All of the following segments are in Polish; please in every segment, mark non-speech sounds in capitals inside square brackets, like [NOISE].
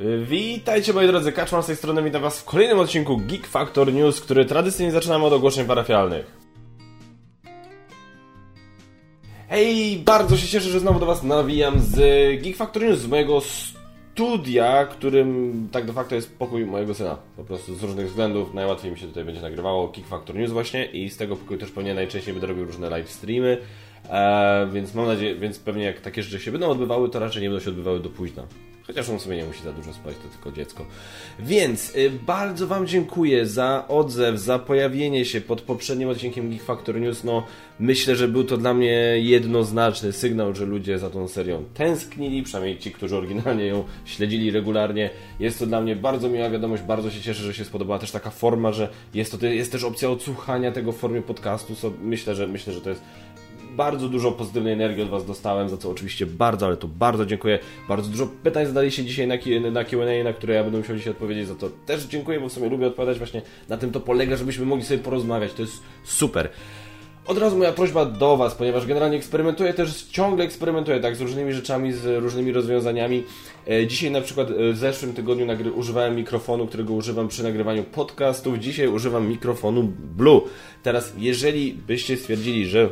Witajcie moi drodzy, Kaczmar z tej strony, witam was w kolejnym odcinku Geek Factor News, który tradycyjnie zaczynamy od ogłoszeń parafialnych. Hej, bardzo się cieszę, że znowu do was nawijam z Geek Factor News, z mojego studia, którym tak de facto jest pokój mojego syna. Po prostu z różnych względów najłatwiej mi się tutaj będzie nagrywało Geek Factor News właśnie i z tego pokoju też pewnie najczęściej będę robił różne live streamy, e, więc mam nadzieję, więc pewnie jak takie rzeczy się będą odbywały, to raczej nie będą się odbywały do późna. Chociaż on sobie nie musi za dużo spać, to tylko dziecko. Więc y, bardzo Wam dziękuję za odzew, za pojawienie się pod poprzednim odcinkiem Geek Factor News. No, myślę, że był to dla mnie jednoznaczny sygnał, że ludzie za tą serią tęsknili, przynajmniej ci, którzy oryginalnie ją śledzili regularnie. Jest to dla mnie bardzo miła wiadomość, bardzo się cieszę, że się spodobała też taka forma, że jest to jest też opcja odsłuchania tego w formie podcastu. So, myślę, że myślę, że to jest bardzo dużo pozytywnej energii od Was dostałem, za co oczywiście bardzo, ale to bardzo dziękuję. Bardzo dużo pytań zadaliście dzisiaj na, na Q&A, na które ja będę musiał dzisiaj odpowiedzieć, za to też dziękuję, bo w sumie lubię odpowiadać właśnie na tym to polega, żebyśmy mogli sobie porozmawiać, to jest super. Od razu moja prośba do Was, ponieważ generalnie eksperymentuję też, ciągle eksperymentuję tak z różnymi rzeczami, z różnymi rozwiązaniami. E, dzisiaj na przykład e, w zeszłym tygodniu używałem mikrofonu, którego używam przy nagrywaniu podcastów. Dzisiaj używam mikrofonu Blue. Teraz, jeżeli byście stwierdzili, że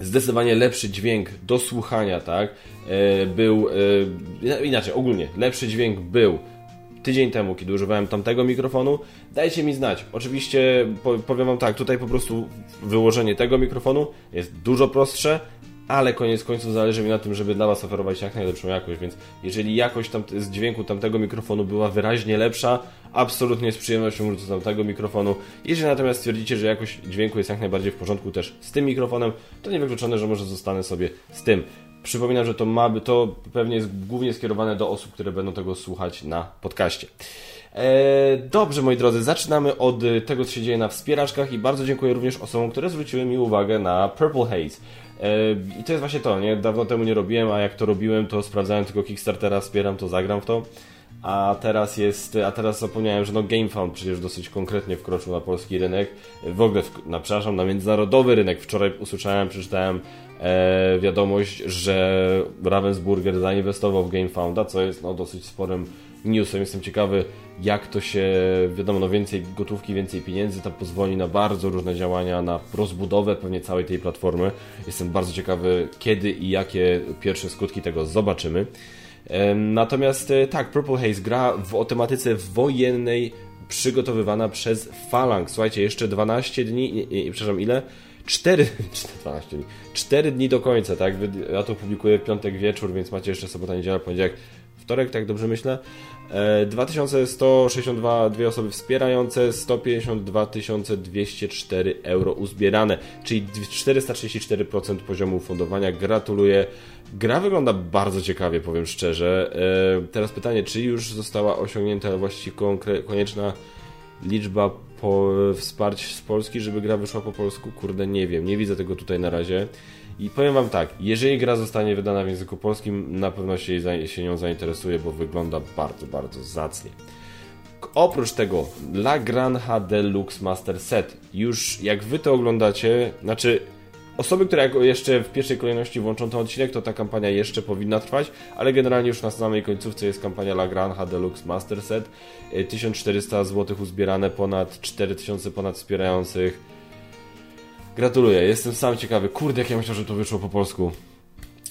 zdecydowanie lepszy dźwięk do słuchania, tak? E, był, e, inaczej, ogólnie, lepszy dźwięk był tydzień temu, kiedy używałem tamtego mikrofonu. Dajcie mi znać. Oczywiście powiem Wam tak, tutaj po prostu wyłożenie tego mikrofonu jest dużo prostsze, ale koniec końców zależy mi na tym, żeby dla Was oferować jak najlepszą jakość, więc jeżeli jakość tam, z dźwięku tamtego mikrofonu była wyraźnie lepsza, absolutnie z przyjemnością do tamtego mikrofonu. Jeżeli natomiast stwierdzicie, że jakość dźwięku jest jak najbardziej w porządku też z tym mikrofonem, to niewykluczone, że może zostanę sobie z tym. Przypominam, że to ma, to pewnie jest głównie skierowane do osób, które będą tego słuchać na podcaście. Eee, dobrze, moi drodzy, zaczynamy od tego, co się dzieje na wspieraczkach i bardzo dziękuję również osobom, które zwróciły mi uwagę na Purple Haze. I to jest właśnie to, nie? Dawno temu nie robiłem, a jak to robiłem, to sprawdzałem tylko Kickstartera, wspieram to, zagram w to. A teraz jest, a teraz zapomniałem, że no GameFound przecież dosyć konkretnie wkroczył na polski rynek. W ogóle, w, na, przepraszam, na międzynarodowy rynek. Wczoraj usłyszałem, przeczytałem e, wiadomość, że Ravensburger zainwestował w GameFounda, co jest no, dosyć sporym newsem. Jestem ciekawy, jak to się, wiadomo, no więcej gotówki, więcej pieniędzy, to pozwoli na bardzo różne działania, na rozbudowę pewnie całej tej platformy. Jestem bardzo ciekawy, kiedy i jakie pierwsze skutki tego zobaczymy. Natomiast e, tak, Purple Haze gra w, o tematyce wojennej przygotowywana przez Phalanx. Słuchajcie, jeszcze 12 dni, przepraszam, ile? 4, 12 [LAUGHS] dni, 4 dni do końca, tak? Ja to publikuję w piątek wieczór, więc macie jeszcze sobota, niedziela, poniedziałek, wtorek, tak dobrze myślę. 2162 e, dwie osoby wspierające, 152 204 euro uzbierane, czyli 434% poziomu fundowania. Gratuluję. Gra wygląda bardzo ciekawie, powiem szczerze. E, teraz pytanie, czy już została osiągnięta właściwie konieczna liczba po wsparć z Polski, żeby gra wyszła po polsku? Kurde, nie wiem, nie widzę tego tutaj na razie. I powiem Wam tak, jeżeli gra zostanie wydana w języku polskim, na pewno się, się nią zainteresuje, bo wygląda bardzo, bardzo zacnie. Oprócz tego, La Granja Deluxe Master Set. Już jak Wy to oglądacie, znaczy osoby, które jeszcze w pierwszej kolejności włączą ten odcinek, to ta kampania jeszcze powinna trwać, ale generalnie już na samej końcówce jest kampania La Granja Deluxe Master Set. 1400 zł uzbierane, ponad 4000 ponad wspierających Gratuluję, jestem sam ciekawy. Kurde, jak ja myślałem, że to wyszło po polsku.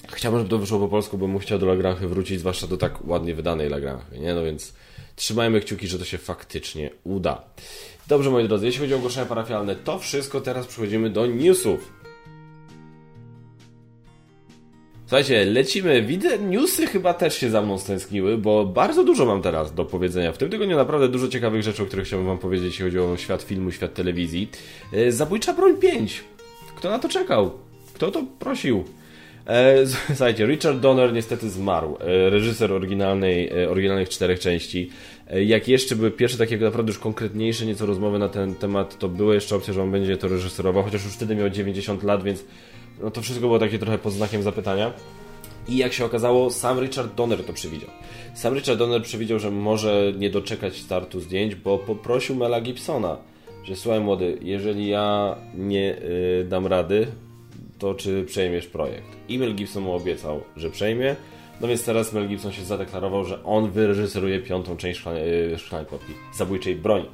Chciałbym, żeby to wyszło po polsku, bo bym chciał do Lagrange wrócić, zwłaszcza do tak ładnie wydanej Lagrange, nie? No więc trzymajmy kciuki, że to się faktycznie uda. Dobrze, moi drodzy, jeśli chodzi o ogłoszenia parafialne, to wszystko teraz przechodzimy do newsów. Słuchajcie, lecimy. Widzę, newsy chyba też się za mną stęskniły, bo bardzo dużo mam teraz do powiedzenia. W tym tygodniu naprawdę dużo ciekawych rzeczy, o których chciałbym wam powiedzieć, jeśli chodzi o świat filmu, świat telewizji. E, Zabójcza broń 5. Kto na to czekał? Kto to prosił? E, [LAUGHS] słuchajcie, Richard Donner niestety zmarł. E, reżyser oryginalnej, oryginalnych czterech części. Jak jeszcze były pierwsze takie naprawdę już konkretniejsze nieco rozmowy na ten temat, to była jeszcze opcja, że on będzie to reżyserował, chociaż już wtedy miał 90 lat, więc no to wszystko było takie trochę pod znakiem zapytania. I jak się okazało, sam Richard Donner to przewidział. Sam Richard Donner przewidział, że może nie doczekać startu zdjęć, bo poprosił Mela Gibsona, że słuchaj młody, jeżeli ja nie yy, dam rady, to czy przejmiesz projekt? E Mel Gibson mu obiecał, że przejmie. No więc teraz Mel Gibson się zadeklarował, że on wyreżyseruje piątą część Szklanej, szklanej Kłopki, Zabójczej Broni.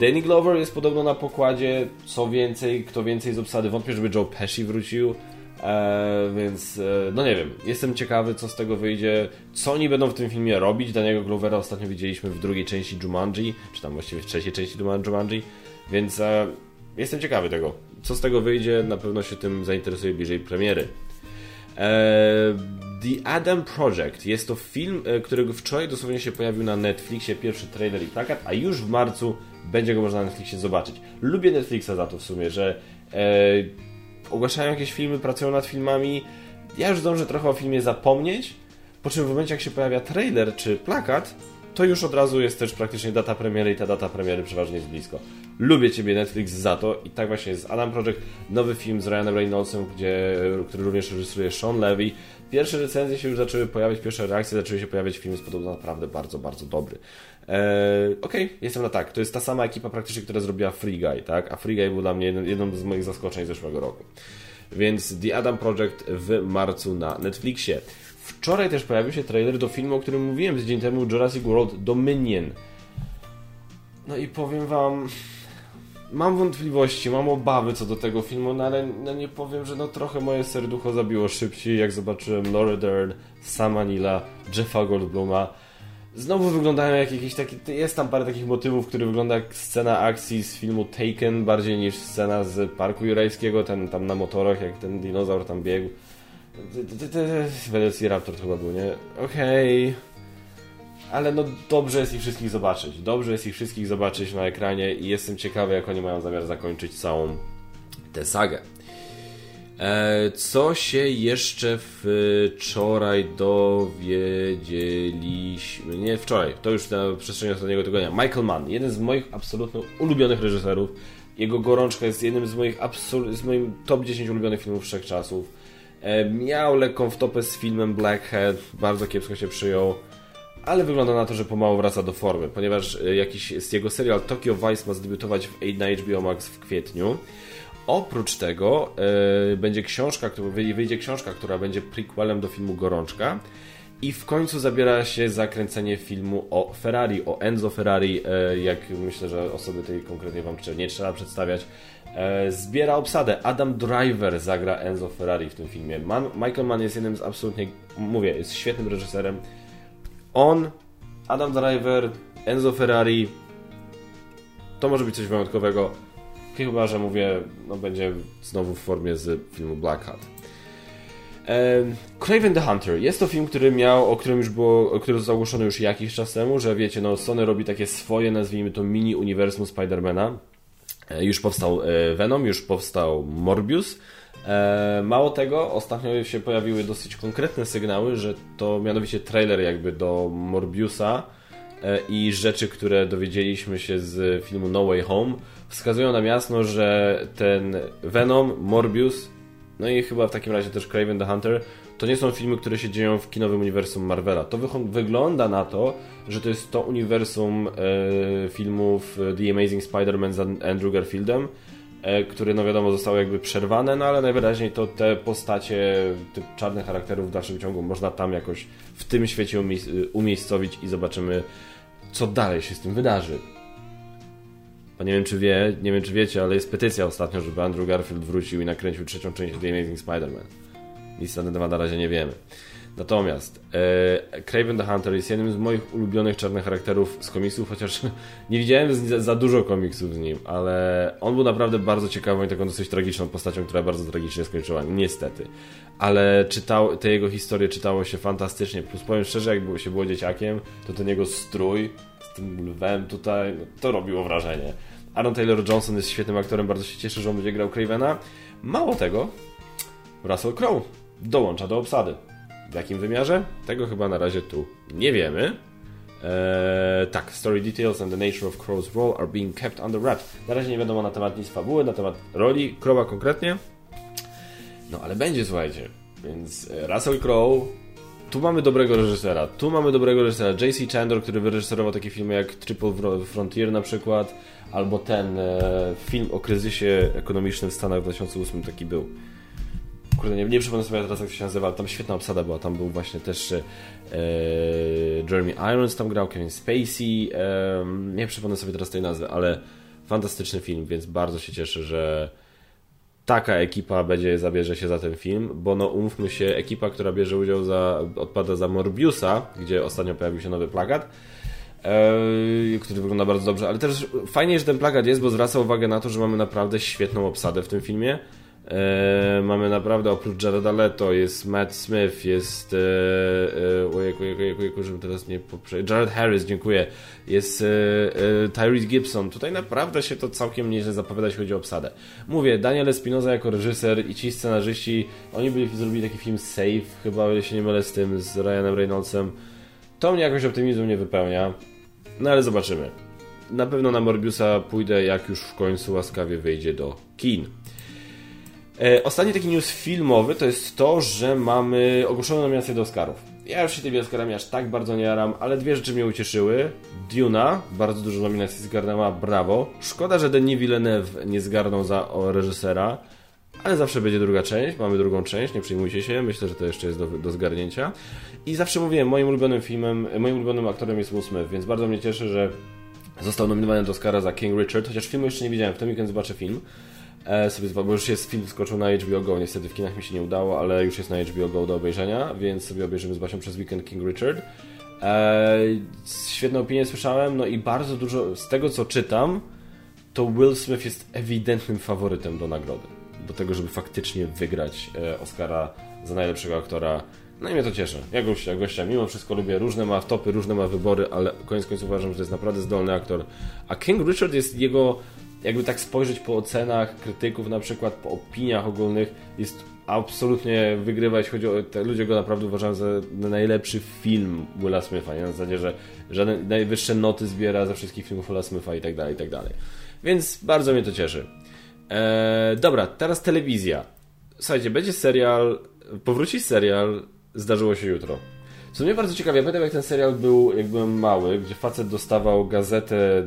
Danny Glover jest podobno na pokładzie, co więcej, kto więcej z obsady, wątpię, żeby Joe Pesci wrócił, e, więc e, no nie wiem, jestem ciekawy, co z tego wyjdzie, co oni będą w tym filmie robić, Daniego Glovera ostatnio widzieliśmy w drugiej części Jumanji, czy tam właściwie w trzeciej części Jumanji, więc e, jestem ciekawy tego, co z tego wyjdzie, na pewno się tym zainteresuje bliżej premiery. E, The Adam Project jest to film, e, którego wczoraj dosłownie się pojawił na Netflixie, pierwszy trailer i plakat, a już w marcu będzie go można na Netflixie zobaczyć. Lubię Netflixa za to w sumie, że e, ogłaszają jakieś filmy, pracują nad filmami. Ja już zdążę trochę o filmie zapomnieć, po czym w momencie jak się pojawia trailer czy plakat, to już od razu jest też praktycznie data premiery i ta data premiery przeważnie jest blisko. Lubię Ciebie Netflix za to i tak właśnie jest Adam Project, nowy film z Ryanem Reynoldsem, gdzie, który również reżyseruje Sean Levy. Pierwsze recenzje się już zaczęły pojawiać, pierwsze reakcje zaczęły się pojawiać, film jest podobno naprawdę bardzo, bardzo dobry. Eee, Okej, okay, jestem na tak. To jest ta sama ekipa praktycznie, która zrobiła Free Guy, tak? A Free Guy był dla mnie jedną z moich zaskoczeń zeszłego roku. Więc The Adam Project w marcu na Netflixie. Wczoraj też pojawił się trailer do filmu, o którym mówiłem tydzień temu, Jurassic World Dominion. No i powiem wam, mam wątpliwości, mam obawy co do tego filmu, no ale no nie powiem, że no trochę moje serducho zabiło szybciej, jak zobaczyłem Laura Dern, Sama Nila, Jeffa Goldbluma. Znowu wyglądają jak jakieś takie, jest tam parę takich motywów, które wygląda jak scena akcji z filmu Taken, bardziej niż scena z Parku Jurajskiego, ten tam na motorach, jak ten dinozaur tam biegł. Velociraptor to chyba był, nie? Okej. Okay. Ale no dobrze jest ich wszystkich zobaczyć. Dobrze jest ich wszystkich zobaczyć na ekranie i jestem ciekawy, jak oni mają zamiar zakończyć całą tę sagę. E, co się jeszcze wczoraj dowiedzieliśmy? Nie wczoraj, to już na przestrzeni ostatniego tygodnia. Michael Mann, jeden z moich absolutnie ulubionych reżyserów. Jego gorączka jest jednym z moich absol- z moim top 10 ulubionych filmów wszechczasów E, miał lekką wtopę z filmem Blackhead, bardzo kiepsko się przyjął, ale wygląda na to, że pomału wraca do formy, ponieważ e, jakiś z jego serial Tokyo Vice ma zdebiutować w, na HBO Max w kwietniu. Oprócz tego e, będzie książka, wyjdzie książka, która będzie prequelem do filmu Gorączka. I w końcu zabiera się zakręcenie filmu o Ferrari, o Enzo Ferrari, jak myślę, że osoby tej konkretnie Wam nie trzeba przedstawiać. E, zbiera obsadę. Adam Driver zagra Enzo Ferrari w tym filmie. Man, Michael Mann jest jednym z absolutnie, mówię, jest świetnym reżyserem. On, Adam Driver, Enzo Ferrari, to może być coś wyjątkowego. Chyba, że mówię, no będzie znowu w formie z filmu Black Hat. Craven the Hunter. Jest to film, który miał, o którym już było, który został ogłoszony już jakiś czas temu, że wiecie, no Sony robi takie swoje, nazwijmy to mini uniwersum Spidermana E, już powstał e, Venom, już powstał Morbius. E, mało tego, ostatnio się pojawiły dosyć konkretne sygnały, że to mianowicie trailer jakby do Morbiusa i rzeczy, które dowiedzieliśmy się z filmu No Way Home wskazują nam jasno, że ten Venom, Morbius, no i chyba w takim razie też Craven the Hunter to nie są filmy, które się dzieją w kinowym uniwersum Marvela. To wygląda na to, że to jest to uniwersum e, filmów The Amazing Spider-Man z Andrew Garfieldem, e, które no wiadomo zostały jakby przerwane, no ale najwyraźniej to te postacie tych czarnych charakterów w dalszym ciągu można tam jakoś w tym świecie umie umiejscowić i zobaczymy co dalej się z tym wydarzy. Bo nie wiem czy wie, nie wiem czy wiecie, ale jest petycja ostatnio, żeby Andrew Garfield wrócił i nakręcił trzecią część The Amazing Spider-Man. Nic na ten temat na razie nie wiemy. Natomiast e, Craven the Hunter jest jednym z moich ulubionych czarnych charakterów z komiksów, chociaż [LAUGHS] nie widziałem za, dużo komiksów z nim, ale on był naprawdę bardzo ciekawą i taką dosyć tragiczną postacią, która bardzo tragicznie skończyła, niestety. Ale czytał, te jego historie czytało się fantastycznie, plus powiem szczerze, jak było, się było dzieciakiem, to ten jego strój z tym lwem tutaj, no, to robiło wrażenie. Aaron Taylor Johnson jest świetnym aktorem, bardzo się cieszę, że on będzie grał Cravena. Mało tego, Russell Crowe dołącza do obsady. W jakim wymiarze? Tego chyba na razie tu nie wiemy. Eee, tak, story details and the nature of Crow's role are being kept under wraps. Na razie nie wiadomo na temat nic fabuły, na temat roli Crowa konkretnie. No ale będzie, słuchajcie. Więc e, Russell Crowe, tu mamy dobrego reżysera, tu mamy dobrego reżysera. J.C. Chandler, który wyreżyserował takie filmy jak Triple Frontier na przykład, albo ten e, film o kryzysie ekonomicznym w Stanach w 2008 taki był kurde, nie, nie przypomnę sobie teraz jak to się nazywa, ale tam świetna obsada była, tam był właśnie też e, Jeremy Irons tam grał, Kevin Spacey, e, nie przypomnę sobie teraz tej nazwy, ale fantastyczny film, więc bardzo się cieszę, że taka ekipa będzie, zabierze się za ten film, bo no umówmy się, ekipa, która bierze udział za, odpada za Morbiusa, gdzie ostatnio pojawił się nowy plakat, e, który wygląda bardzo dobrze, ale też fajnie, że ten plakat jest, bo zwraca uwagę na to, że mamy naprawdę świetną obsadę w tym filmie. E, mamy naprawdę oprócz Jareda Leto jest Matt Smith, jest e, ojejku, ojejku, ojejku, żebym teraz nie poprze... Jared Harris, dziękuję. Jest e, e, Tyrese Gibson. Tutaj naprawdę się to całkiem nieźle zapowiada, jeśli chodzi o obsadę. Mówię, Daniel Espinoza jako reżyser i ci scenarzyści, oni byli, zrobili taki film Safe, chyba, o się nie mylę z tym, z Ryanem Reynoldsem. To mnie jakoś optymizmu nie wypełnia. No ale zobaczymy. Na pewno na Morbiusa pójdę, jak już w końcu łaskawie wyjdzie do kin. E, ostatni taki news filmowy to jest to, że mamy ogłoszoną nominację do Oscarów. Ja już się tymi Oscarami aż tak bardzo nie jaram, ale dwie rzeczy mnie ucieszyły. Duna, bardzo dużo nominacji zgarnęła, brawo. Szkoda, że Denis Villeneuve nie zgarnął za reżysera, ale zawsze będzie druga część, mamy drugą część, nie przejmujcie się, myślę, że to jeszcze jest do, do zgarnięcia. I zawsze mówiłem, moim ulubionym filmem, moim ulubionym aktorem jest Will Smith, więc bardzo mnie cieszy, że został nominowany do Oscara za King Richard, chociaż filmu jeszcze nie widziałem, w tym weekend zobaczę film. E, sobie bo już jest film skoczył na HBO Go, niestety w kinach mi się nie udało, ale już jest na HBO Go do obejrzenia, więc sobie obejrzymy z Basią przez weekend King Richard. E, świetne opinie słyszałem, no i bardzo dużo z tego co czytam, to Will Smith jest ewidentnym faworytem do nagrody. Do tego, żeby faktycznie wygrać e, Oscara za najlepszego aktora. No i mnie to cieszy. Ja gościa, gościa mimo wszystko lubię, różne ma topy, różne ma wybory, ale koniec końców uważam, że to jest naprawdę zdolny aktor. A King Richard jest jego jakby tak spojrzeć po ocenach krytyków, na przykład po opiniach ogólnych, jest absolutnie wygrywa, jeśli chodzi o te, ludzie go naprawdę uważają za najlepszy film Willa Smitha, nie? na zasadzie, że żadne najwyższe noty zbiera ze wszystkich filmów Willa Smitha i tak dalej, i tak dalej. Więc bardzo mnie to cieszy. Eee, dobra, teraz telewizja. Słuchajcie, będzie serial, powróci serial Zdarzyło się jutro. Co mnie bardzo ciekawi, ja pamiętam jak ten serial był, jak byłem mały, gdzie facet dostawał gazetę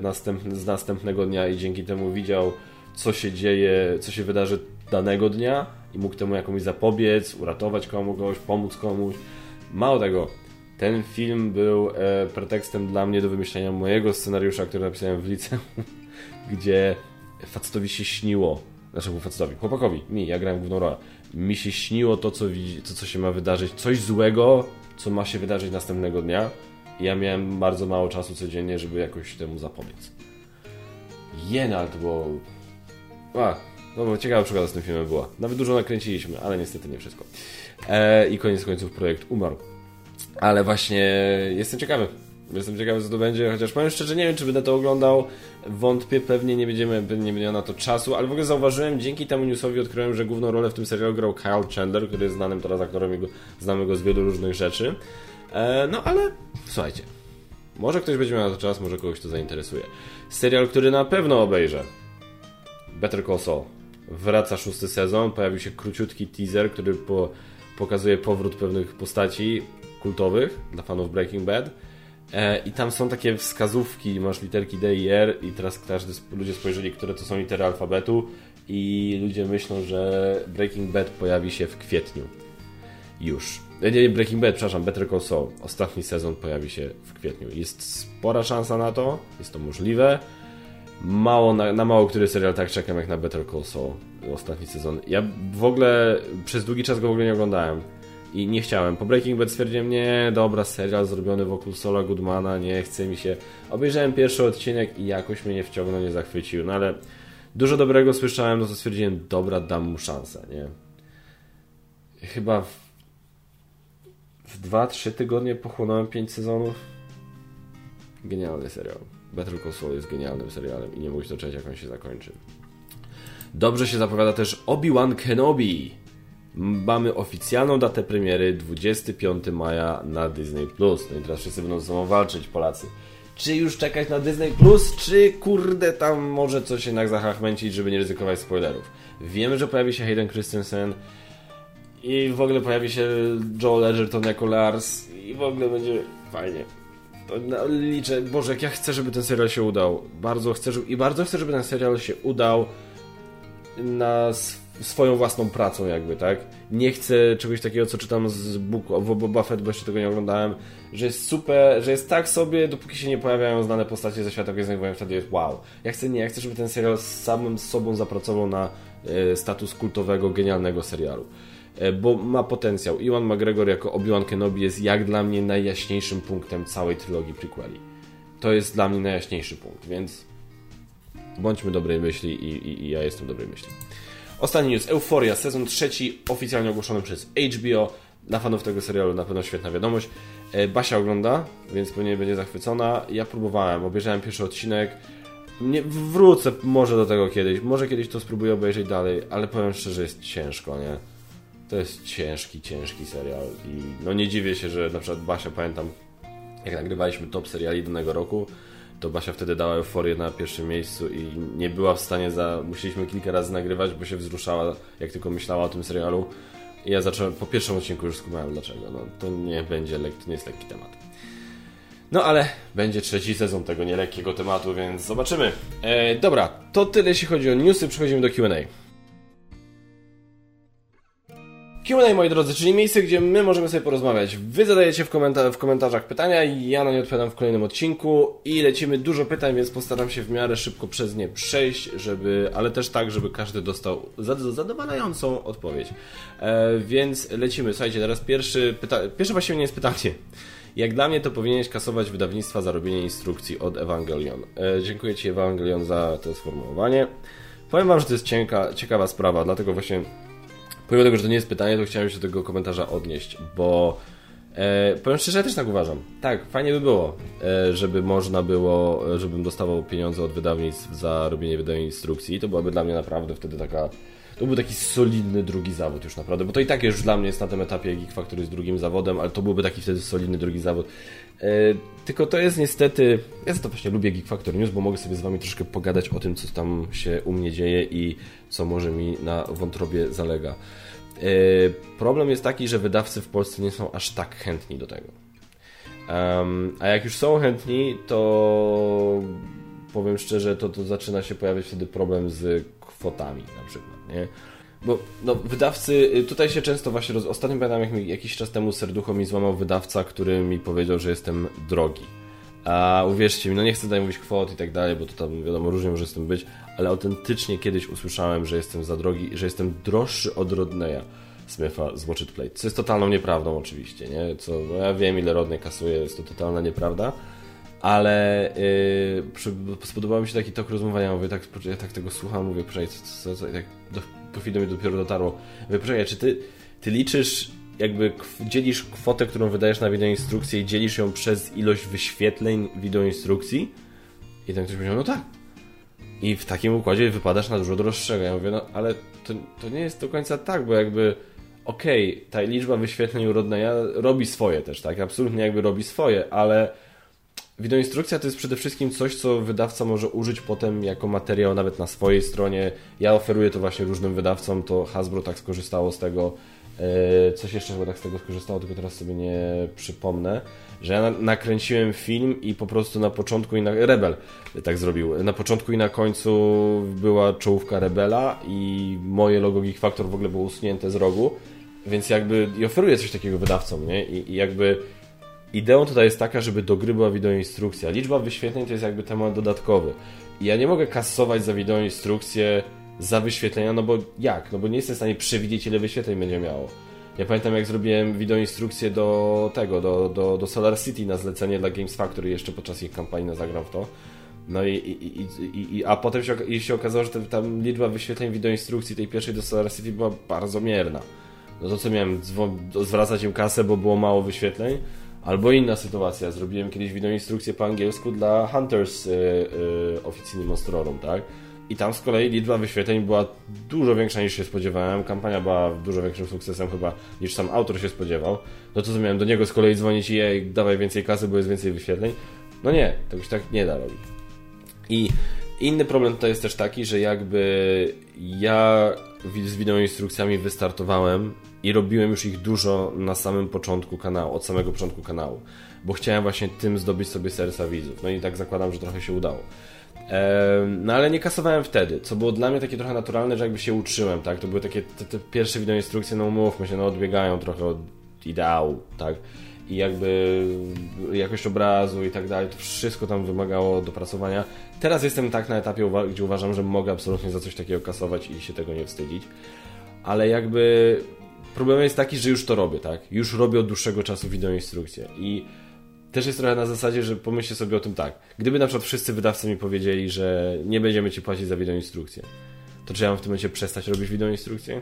z następnego dnia i dzięki temu widział, co się dzieje, co się wydarzy danego dnia i mógł temu jakoś zapobiec, uratować komuś, pomóc komuś. Mało tego, ten film był e, pretekstem dla mnie do wymyślenia mojego scenariusza, który napisałem w liceum, [LAUGHS] gdzie facetowi się śniło, znaczy facetowi, chłopakowi, mi, ja grałem główną rolę, mi się śniło to, co, widzi, to, co się ma wydarzyć, coś złego, co ma się wydarzyć następnego dnia. Ja miałem bardzo mało czasu codziennie, żeby jakoś temu zapobiec. Jena, to było... A, no bo ciekawa przygoda z tym filmem była. Nawet dużo nakręciliśmy, ale niestety nie wszystko. E, I koniec końców projekt umarł. Ale właśnie jestem ciekawy. Jestem ciekawy, co to będzie, chociaż powiem szczerze, nie wiem, czy będę to oglądał. Wątpię, pewnie nie będziemy, nie będzie na to czasu, ale w ogóle zauważyłem, dzięki temu newsowi odkryłem, że główną rolę w tym serialu grał Kyle Chandler, który jest znanym teraz aktorem i znamy go z wielu różnych rzeczy. E, no ale słuchajcie, może ktoś będzie miał na to czas, może kogoś to zainteresuje. Serial, który na pewno obejrzę. Better Call Saul. Wraca szósty sezon, pojawił się króciutki teaser, który po, pokazuje powrót pewnych postaci kultowych dla fanów Breaking Bad. E, I tam są takie wskazówki, masz literki D i R i teraz każdy, ludzie spojrzeli, które to są litery alfabetu i ludzie myślą, że Breaking Bad pojawi się w kwietniu. Już. E, nie, Breaking Bad, przepraszam, Better Call Saul. Ostatni sezon pojawi się w kwietniu. Jest spora szansa na to, jest to możliwe. Mało, na, na mało który serial tak czekam jak na Better Call Saul. Ostatni sezon. Ja w ogóle przez długi czas go w ogóle nie oglądałem i nie chciałem. Po Breaking Bad stwierdziłem, nie, dobra, serial zrobiony wokół Sola Goodmana, nie chce mi się. Obejrzałem pierwszy odcinek i jakoś mnie nie wciągnął, nie zachwycił, no ale dużo dobrego słyszałem, no to stwierdziłem, dobra, dam mu szansę, nie? Chyba w, w 2-3 tygodnie pochłonąłem 5 sezonów. Genialny serial. Better Call Saul jest genialnym serialem i nie się doczekać, jak on się zakończy. Dobrze się zapowiada też Obi-Wan Kenobi mamy oficjalną datę premiery 25 maja na Disney+. Plus. No i teraz wszyscy będą ze sobą walczyć, Polacy. Czy już czekać na Disney+, Plus, czy kurde tam może coś jednak zahachmęcić, żeby nie ryzykować spoilerów. Wiemy, że pojawi się Hayden Christensen i w ogóle pojawi się Joel Edgerton jako Lars i w ogóle będzie fajnie. No, liczę, Boże, jak ja chcę, żeby ten serial się udał. Bardzo chcę, żeby, i bardzo chcę, żeby ten serial się udał na swoją własną pracą jakby, tak? Nie chcę czegoś takiego, co czytam z Book of Boba Fett, bo jeszcze tego nie oglądałem, że jest super, że jest tak sobie, dopóki się nie pojawiają znane postacie ze świata Gwiezdnych Wojen, wtedy jest wow. Ja chcę, nie, ja chcę, żeby ten serial z samym sobą zapracował na e, status kultowego, genialnego serialu. E, bo ma potencjał. Iwan McGregor jako Obi-Wan Kenobi jest jak dla mnie najjaśniejszym punktem całej trylogii prequeli. To jest dla mnie najjaśniejszy punkt, więc bądźmy dobrej myśli i, i, i ja jestem dobrej myśli. Ostatni news. Euphoria, sezon trzeci, oficjalnie ogłoszony przez HBO. Dla fanów tego serialu na pewno świetna wiadomość. E, Basia ogląda, więc pewnie będzie zachwycona. Ja próbowałem, obejrzałem pierwszy odcinek. Nie, wrócę może do tego kiedyś. Może kiedyś to spróbuję obejrzeć dalej, ale powiem szczerze, jest ciężko, nie? To jest ciężki, ciężki serial i no nie dziwię się, że na przykład Basia, pamiętam, jak nagrywaliśmy top seriali danego roku, to Basia wtedy dała euforię na pierwszym miejscu i nie była w stanie za... Musieliśmy kilka razy nagrywać, bo się wzruszała, jak tylko myślała o tym serialu. I ja zacząłem, po pierwszym odcinku już skumałem dlaczego. No, to nie będzie, lek, to nie jest lekki temat. No ale będzie trzeci sezon tego nielekkiego tematu, więc zobaczymy. E, dobra, to tyle jeśli chodzi o newsy, przechodzimy do Q&A. Q&A, moi drodzy, czyli miejsce, gdzie my możemy sobie porozmawiać. Wy zadajecie w, komenta w komentarzach pytania i ja na nie odpowiadam w kolejnym odcinku i lecimy dużo pytań, więc postaram się w miarę szybko przez nie przejść, żeby, ale też tak, żeby każdy dostał zadowalającą odpowiedź. E, więc lecimy. Słuchajcie, teraz pierwszy pyta pierwsze właściwie nie jest pytanie. Jak dla mnie to powinieneś kasować wydawnictwa za robienie instrukcji od Evangelion. E, dziękuję Ci Evangelion za to sformułowanie. Powiem Wam, że to jest cienka, ciekawa sprawa, dlatego właśnie Pomimo tego, że to nie jest pytanie, to chciałem się do tego komentarza odnieść, bo e, powiem szczerze, ja też tak uważam. Tak, fajnie by było, e, żeby można było, żebym dostawał pieniądze od wydawnictw za robienie wydania instrukcji. To byłaby dla mnie naprawdę wtedy taka to był taki solidny drugi zawód już naprawdę, bo to i tak już dla mnie jest na tym etapie Geek Factory jest drugim zawodem, ale to byłby taki wtedy solidny drugi zawód. E, tylko to jest niestety, ja za to właśnie lubię Geek Factory News, bo mogę sobie z Wami troszkę pogadać o tym, co tam się u mnie dzieje i co może mi na wątrobie zalega. E, problem jest taki, że wydawcy w Polsce nie są aż tak chętni do tego. A jak już są chętni, to powiem szczerze, to, to zaczyna się pojawiać wtedy problem z kwotami na przykład, nie? Bo no, wydawcy, y, tutaj się często właśnie, roz... ostatnio pamiętam jak mi, jakiś czas temu serducho mi złamał wydawca, który mi powiedział, że jestem drogi. A uwierzcie mi, no nie chcę tutaj mówić kwot i tak dalej, bo to tam wiadomo różnie może z tym być, ale autentycznie kiedyś usłyszałem, że jestem za drogi, że jestem droższy od Rodneya Smitha z Watch It Play. Co jest totalną nieprawdą oczywiście, nie? Co, no ja wiem ile Rodney kasuje, jest to totalna nieprawda ale yy, spodobał mi się taki tok rozmowania, mówię, tak, ja tak tego słucham, mówię, poczekaj, co, co, co, tak do, po chwili mi dopiero dotarło, mówię, czy ty, ty liczysz, jakby dzielisz kwotę, którą wydajesz na wideoinstrukcję i dzielisz ją przez ilość wyświetleń wideoinstrukcji? I ten ktoś powiedział, no tak. I w takim układzie wypadasz na dużo droższego. Ja mówię, no ale to, to nie jest do końca tak, bo jakby okej, okay, ta liczba wyświetleń u Rodneya robi swoje też, tak? Absolutnie jakby robi swoje, ale Wideoinstrukcja to jest przede wszystkim coś, co wydawca może użyć potem jako materiał nawet na swojej stronie. Ja oferuję to właśnie różnym wydawcom, to Hasbro tak skorzystało z tego. E, coś jeszcze chyba tak z tego skorzystało, tylko teraz sobie nie przypomnę, że ja nakręciłem film i po prostu na początku i na... Rebel tak zrobił. Na początku i na końcu była czołówka Rebela i moje logo Geek Factor w ogóle było usunięte z rogu, więc jakby i oferuję coś takiego wydawcom, nie? I, i jakby Ideą tutaj jest taka, żeby do gry była wideoinstrukcja. Liczba wyświetleń to jest jakby temat dodatkowy. I ja nie mogę kasować za wideoinstrukcję za wyświetlenia, no bo jak? No bo nie jestem w stanie przewidzieć, ile wyświetleń będzie miało. Ja pamiętam, jak zrobiłem wideoinstrukcję do tego, do, do, do Solar City na zlecenie dla Games Factory jeszcze podczas ich kampanii Zagram w to. No i, i, i, i a potem się, się okazało, że tam liczba wyświetleń wideoinstrukcji tej pierwszej do Solar City była bardzo mierna. No to co miałem, zwracać im kasę, bo było mało wyświetleń? Albo inna sytuacja, zrobiłem kiedyś instrukcję po angielsku dla Hunters yy, yy, Monstrorum, tak? I tam z kolei liczba wyświetleń była dużo większa niż się spodziewałem. Kampania była dużo większym sukcesem chyba niż sam autor się spodziewał. No to co miałem do niego z kolei dzwonić i jej dawaj więcej kasy, bo jest więcej wyświetleń. No nie, to już tak nie da robić. I inny problem tutaj jest też taki, że jakby ja z wideoinstrukcjami wystartowałem i robiłem już ich dużo na samym początku kanału, od samego początku kanału, bo chciałem właśnie tym zdobyć sobie serca widzów. No i tak zakładam, że trochę się udało. No ale nie kasowałem wtedy, co było dla mnie takie trochę naturalne, że jakby się uczyłem, tak? To były takie te, te pierwsze wideoinstrukcje, no umówmy się, no odbiegają trochę od ideału, tak? I jakby jakość obrazu i tak dalej, to wszystko tam wymagało dopracowania. Teraz jestem tak na etapie, gdzie uważam, że mogę absolutnie za coś takiego kasować i się tego nie wstydzić. Ale jakby problem jest taki, że już to robię, tak? Już robię od dłuższego czasu wideoinstrukcje i też jest trochę na zasadzie, że pomyślcie sobie o tym tak. Gdyby na przykład wszyscy wydawcy mi powiedzieli, że nie będziemy ci płacić za wideoinstrukcję, to czy ja mam w tym momencie przestać robić wideoinstrukcję?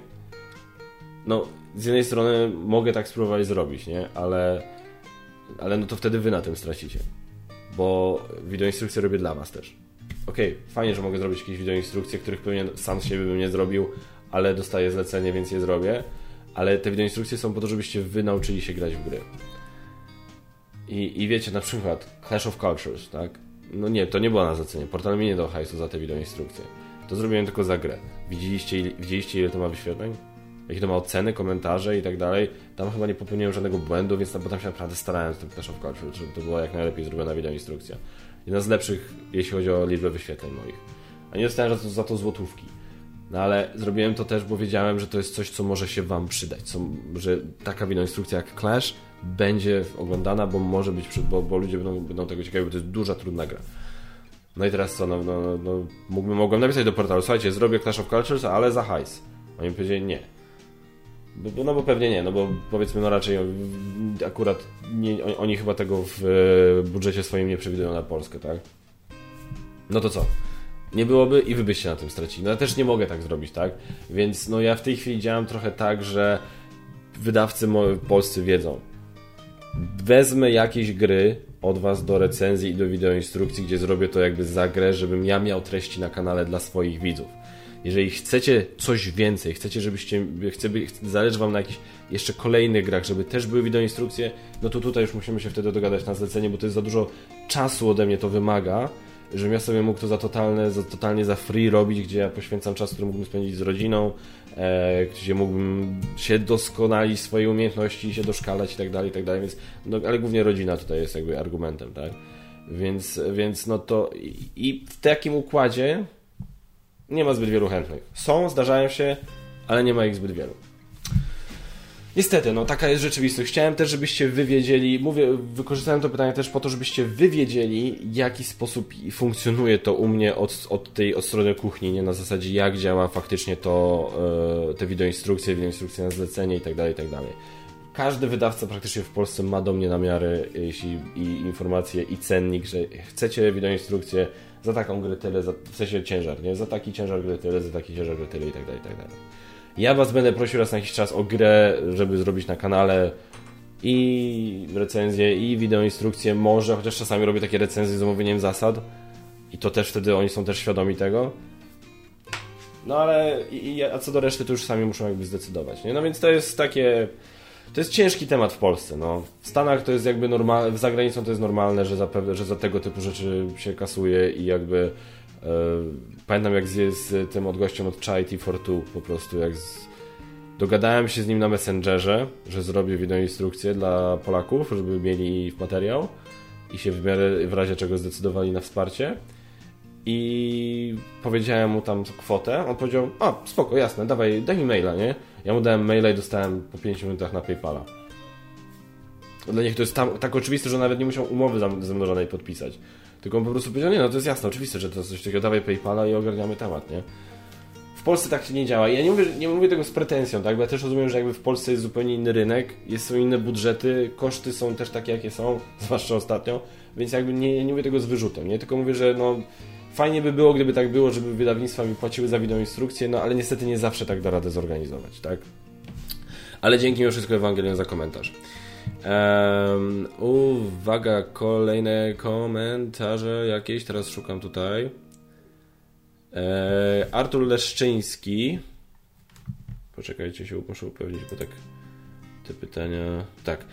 No, z jednej strony mogę tak spróbować zrobić, nie? Ale, ale no to wtedy wy na tym stracicie. Bo wideoinstrukcje robię dla was też. Okej, okay, fajnie, że mogę zrobić jakieś wideoinstrukcje, których pewnie sam z siebie bym nie zrobił, ale dostaję zlecenie, więc je zrobię. Ale te wideoinstrukcje są po to, żebyście wy nauczyli się grać w gry. I, I wiecie, na przykład Clash of Cultures, tak? No nie, to nie było na zlecenie. Portal mi nie dał hajsu za te wideoinstrukcje. To zrobiłem tylko za grę. Widzieliście, widzieliście ile to ma wyświetleń? Jakie to ma oceny, komentarze i tak dalej. Tam chyba nie popełniłem żadnego błędu, więc bo tam się naprawdę starałem z tym Clash of Cultures, żeby to była jak najlepiej zrobiona wideoinstrukcja. Jedna z lepszych, jeśli chodzi o liczbę wyświetleń moich. A nie dostałem za to, za to złotówki. No ale zrobiłem to też, bo wiedziałem, że to jest coś, co może się Wam przydać. Co, że taka wideoinstrukcja jak Clash będzie oglądana, bo może być, bo, bo ludzie będą, będą tego ciekawi, bo to jest duża, trudna gra. No i teraz co, no, no, no, no mógłbym, mogłem napisać do portalu, słuchajcie, zrobię Clash of Cultures, ale za hajs. Oni powiedzieli nie. No bo pewnie nie, no bo powiedzmy, no raczej akurat nie, oni chyba tego w budżecie swoim nie przewidują na Polskę, tak? No to co? Nie byłoby i wy byście na tym stracili. No ja też nie mogę tak zrobić, tak? Więc no ja w tej chwili działam trochę tak, że wydawcy polscy wiedzą, wezmę jakieś gry od Was do recenzji i do wideoinstrukcji, gdzie zrobię to jakby za grę, żebym ja miał treści na kanale dla swoich widzów. Jeżeli chcecie coś więcej, chcecie, żebyście, chce, zależy Wam na jakichś jeszcze kolejnych grach, żeby też były wideoinstrukcje, no to tutaj już musimy się wtedy dogadać na zlecenie, bo to jest za dużo czasu ode mnie to wymaga, żebym ja sobie mógł to za totalne, za, totalnie za free robić, gdzie ja poświęcam czas, który mógłbym spędzić z rodziną, gdzie mógłbym się doskonalić swoje umiejętności, się doszkalać i tak dalej, i tak dalej, więc, no, ale głównie rodzina tutaj jest jakby argumentem, tak? Więc, więc no to i, i w takim układzie nie ma zbyt wielu chętnych. Są, zdarzają się, ale nie ma ich zbyt wielu. Niestety, no taka jest rzeczywistość. Chciałem też, żebyście wywiedzieli, mówię, wykorzystałem to pytanie też po to, żebyście wywiedzieli, w jaki sposób funkcjonuje to u mnie od, od tej od strony kuchni, nie na zasadzie jak działa faktycznie to, e, te wideoinstrukcje, wideoinstrukcje na zlecenie itd., tak itd. Tak Każdy wydawca praktycznie w Polsce ma do mnie namiary jeśli, i informacje i cennik, że chcecie wideoinstrukcję za taką grę tyle, za, w sensie ciężar, nie? Za taki ciężar gry tyle, za taki ciężar gry tyle itd., itd. Ja Was będę prosił raz na jakiś czas o grę, żeby zrobić na kanale i recenzję, i wideoinstrukcję, może, chociaż czasami robię takie recenzje z omówieniem zasad i to też wtedy oni są też świadomi tego. No ale, i, a co do reszty, to już sami muszą jakby zdecydować, nie? No więc to jest takie... To jest ciężki temat w Polsce. No. W Stanach to jest jakby normalne, za granicą to jest normalne, że za, że za tego typu rzeczy się kasuje i jakby pamiętam jak z, z tym odgościem od Chai T42 po prostu, jak z... dogadałem się z nim na Messengerze, że zrobię wideoinstrukcję dla Polaków, żeby mieli materiał i się w miarę w razie czego zdecydowali na wsparcie. I powiedziałem mu tam kwotę, on powiedział, a spoko, jasne, dawaj, daj mi maila, nie? Ja mu dałem maila i dostałem po 5 minutach na Paypala. Dla nich to jest tam, tak oczywiste, że nawet nie muszą umowy zamnożonej podpisać. Tylko on po prostu powiedział, nie no to jest jasne, oczywiste, że to jest coś takiego, dawaj Paypala i ogarniamy temat, nie? W Polsce tak się nie działa. I ja nie mówię, nie mówię tego z pretensją, tak? Bo ja też rozumiem, że jakby w Polsce jest zupełnie inny rynek, jest, są inne budżety, koszty są też takie, jakie są, [LAUGHS] zwłaszcza ostatnio, więc jakby nie, nie mówię tego z wyrzutem, nie? Tylko mówię, że no fajnie by było, gdyby tak było, żeby wydawnictwa mi płaciły za instrukcję, no ale niestety nie zawsze tak da radę zorganizować, tak? Ale dzięki mimo wszystko Ewangelion za komentarz. Um, uwaga, kolejne komentarze jakieś, teraz szukam tutaj. E, Artur Leszczyński. Poczekajcie się, muszę upewnić, bo tak te pytania. Tak.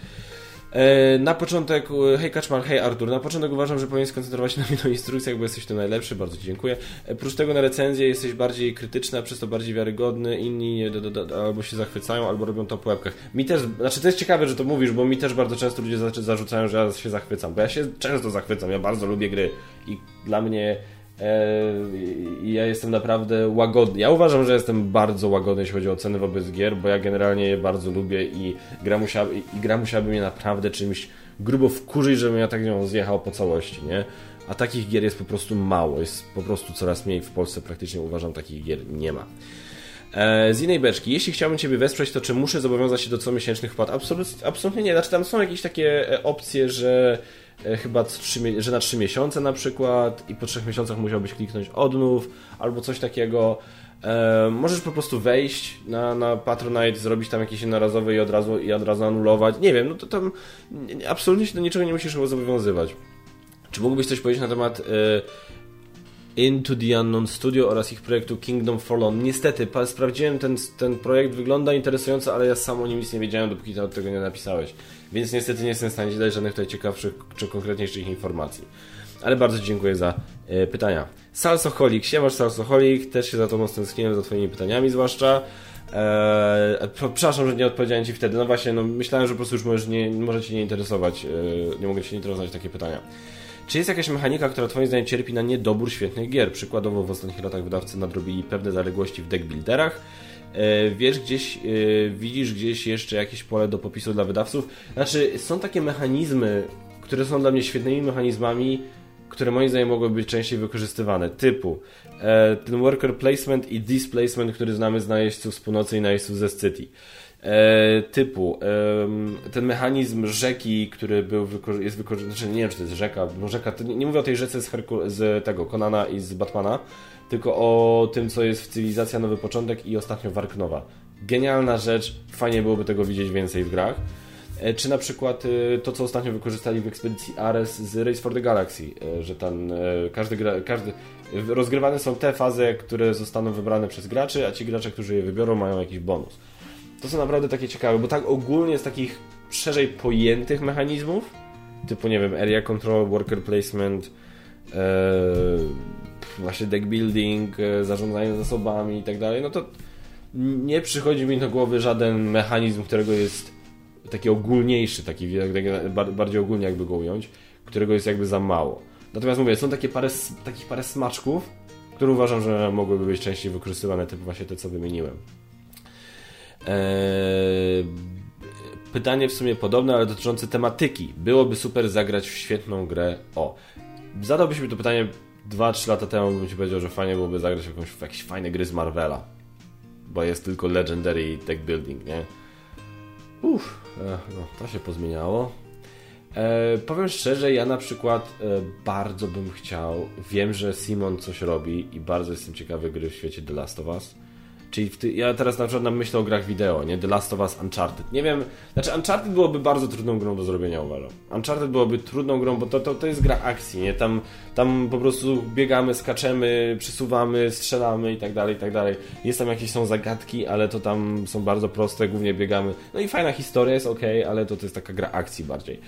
E, na początek, e, hej Kaczmar, hej Artur, na początek uważam, że powinien skoncentrować się na mnie instrukcjach, bo jesteś tu najlepszy, bardzo Ci dziękuję. E, prócz tego na recenzję jesteś bardziej krytyczny, a przez to bardziej wiarygodny, inni do, do, do, albo się zachwycają, albo robią to po łebkach. Mi też, znaczy to jest ciekawe, że to mówisz, bo mi też bardzo często ludzie zarzucają, że ja się zachwycam, bo ja się często zachwycam, ja bardzo lubię gry i dla mnie i ja jestem naprawdę łagodny. Ja uważam, że jestem bardzo łagodny, jeśli chodzi o ceny wobec gier, bo ja generalnie je bardzo lubię i gra, musiała, i gra musiałaby mnie naprawdę czymś grubo wkurzyć, żebym ja tak nią zjechał po całości, nie? A takich gier jest po prostu mało, jest po prostu coraz mniej w Polsce praktycznie uważam takich gier nie ma. E, z innej beczki, jeśli chciałbym Ciebie wesprzeć, to czy muszę zobowiązać się do comiesięcznych wpłat? Absolut, absolutnie nie. Znaczy tam są jakieś takie e, opcje, że E, chyba 3, że na 3 miesiące na przykład i po 3 miesiącach musiałbyś kliknąć odnów albo coś takiego. Możesz po prostu wejść na, na Patronite, zrobić tam jakiś jednorazowy i od razu, i od razu anulować. Nie wiem, no to tam absolutnie się do niczego nie musisz chyba zobowiązywać. Czy mógłbyś coś powiedzieć na temat Into the Unknown Studio oraz ich projektu Kingdom Fallen? Niestety, sprawdziłem ten, ten projekt, wygląda interesująco, ale ja sam o nim nic nie wiedziałem, dopóki ty od tego nie napisałeś więc niestety nie jestem w stanie dać żadnych tutaj ciekawszych czy konkretniejszych informacji. Ale bardzo dziękuję za e, pytania. Salsoholik, siemasz Salsoholik, też się za to stęskniłem, za twoimi pytaniami zwłaszcza. Eee, przepraszam, że nie odpowiedziałem Ci wtedy. No właśnie, no myślałem, że po prostu już możesz nie, może Cię nie interesować. E, nie mogę Cię interesować takie pytania. Czy jest jakaś mechanika, która Twoim zdaniem cierpi na niedobór świetnych gier? Przykładowo w ostatnich latach wydawcy nadrobili pewne zaległości w deckbuilderach, E, wiesz gdzieś, e, widzisz gdzieś jeszcze jakieś pole do popisu dla wydawców? Znaczy, są takie mechanizmy, które są dla mnie świetnymi mechanizmami, które moim zdaniem mogłyby być częściej wykorzystywane, typu e, ten worker placement i displacement, który znamy z najeźdźców z północy i najeźdźców ze City. Typu ten mechanizm rzeki, który był jest wykorzystany, znaczy nie wiem czy to jest rzeka, bo rzeka, nie, nie mówię o tej rzece z, Herku, z tego Konana i z Batmana, tylko o tym, co jest w Cywilizacja Nowy Początek i ostatnio Warknowa. Genialna rzecz, fajnie byłoby tego widzieć więcej w grach. E, czy na przykład e, to, co ostatnio wykorzystali w ekspedycji Ares z Race for the Galaxy, e, że tam każdy, gra, każdy rozgrywane są te fazy, które zostaną wybrane przez graczy, a ci gracze, którzy je wybiorą, mają jakiś bonus. To są naprawdę takie ciekawe, bo tak ogólnie z takich szerzej pojętych mechanizmów, typu nie wiem, area control, worker placement, właśnie deck building, e, zarządzanie zasobami i tak dalej, no to nie przychodzi mi do głowy żaden mechanizm, którego jest taki ogólniejszy, taki bardziej ogólnie jakby go ująć, którego jest jakby za mało. Natomiast mówię, są takie parę, takich parę smaczków, które uważam, że mogłyby być częściej wykorzystywane, typu właśnie te, co wymieniłem. Eee, pytanie w sumie podobne, ale dotyczące tematyki. Byłoby super zagrać w świetną grę o. Zadałbyś mi to pytanie 2-3 lata temu bym ci powiedział, że fajnie byłoby zagrać jakąś, w jakieś fajne gry z Marvela. Bo jest tylko Legendary Deck Building, nie? Uff, e, no, to się pozmieniało. E, powiem szczerze, ja na przykład e, bardzo bym chciał, wiem, że Simon coś robi i bardzo jestem ciekawy gry w świecie The Last of Us. Czyli ty, ja teraz na przykład myślę o grach wideo, nie? The Last of Us Uncharted. Nie wiem, znaczy Uncharted byłoby bardzo trudną grą do zrobienia, uważam. Uncharted byłoby trudną grą, bo to, to, to jest gra akcji, nie? Tam, tam po prostu biegamy, skaczemy, przesuwamy, strzelamy i tak dalej, i tak dalej. Jest tam jakieś są zagadki, ale to tam są bardzo proste, głównie biegamy. No i fajna historia jest ok, ale to, to jest taka gra akcji bardziej.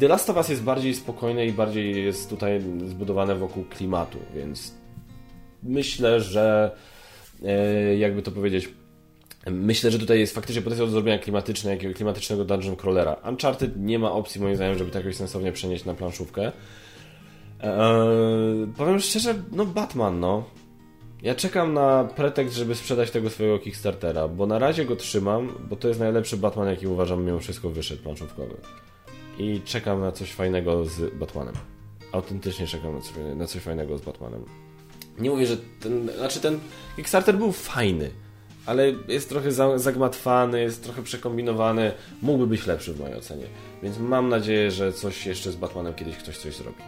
The Last of Us jest bardziej spokojne i bardziej jest tutaj zbudowane wokół klimatu, więc myślę, że jakby to powiedzieć, Myślę, że tutaj jest faktycznie potencjał do zrobienia klimatyczne, jakiegoś klimatycznego dungeon crawlera. Uncharted nie ma opcji, moim zdaniem, żeby to jakoś sensownie przenieść na planszówkę. Eee, powiem szczerze, no Batman, no. Ja czekam na pretekst, żeby sprzedać tego swojego Kickstartera, bo na razie go trzymam, bo to jest najlepszy Batman, jaki uważam mimo wszystko wyszedł planszówkowy. I czekam na coś fajnego z Batmanem. Autentycznie czekam na coś, na coś fajnego z Batmanem. Nie mówię, że ten, znaczy ten Kickstarter był fajny, ale jest trochę zagmatwany, jest trochę przekombinowany, mógłby być lepszy w mojej ocenie. Więc mam nadzieję, że coś jeszcze z Batmanem kiedyś ktoś coś zrobi.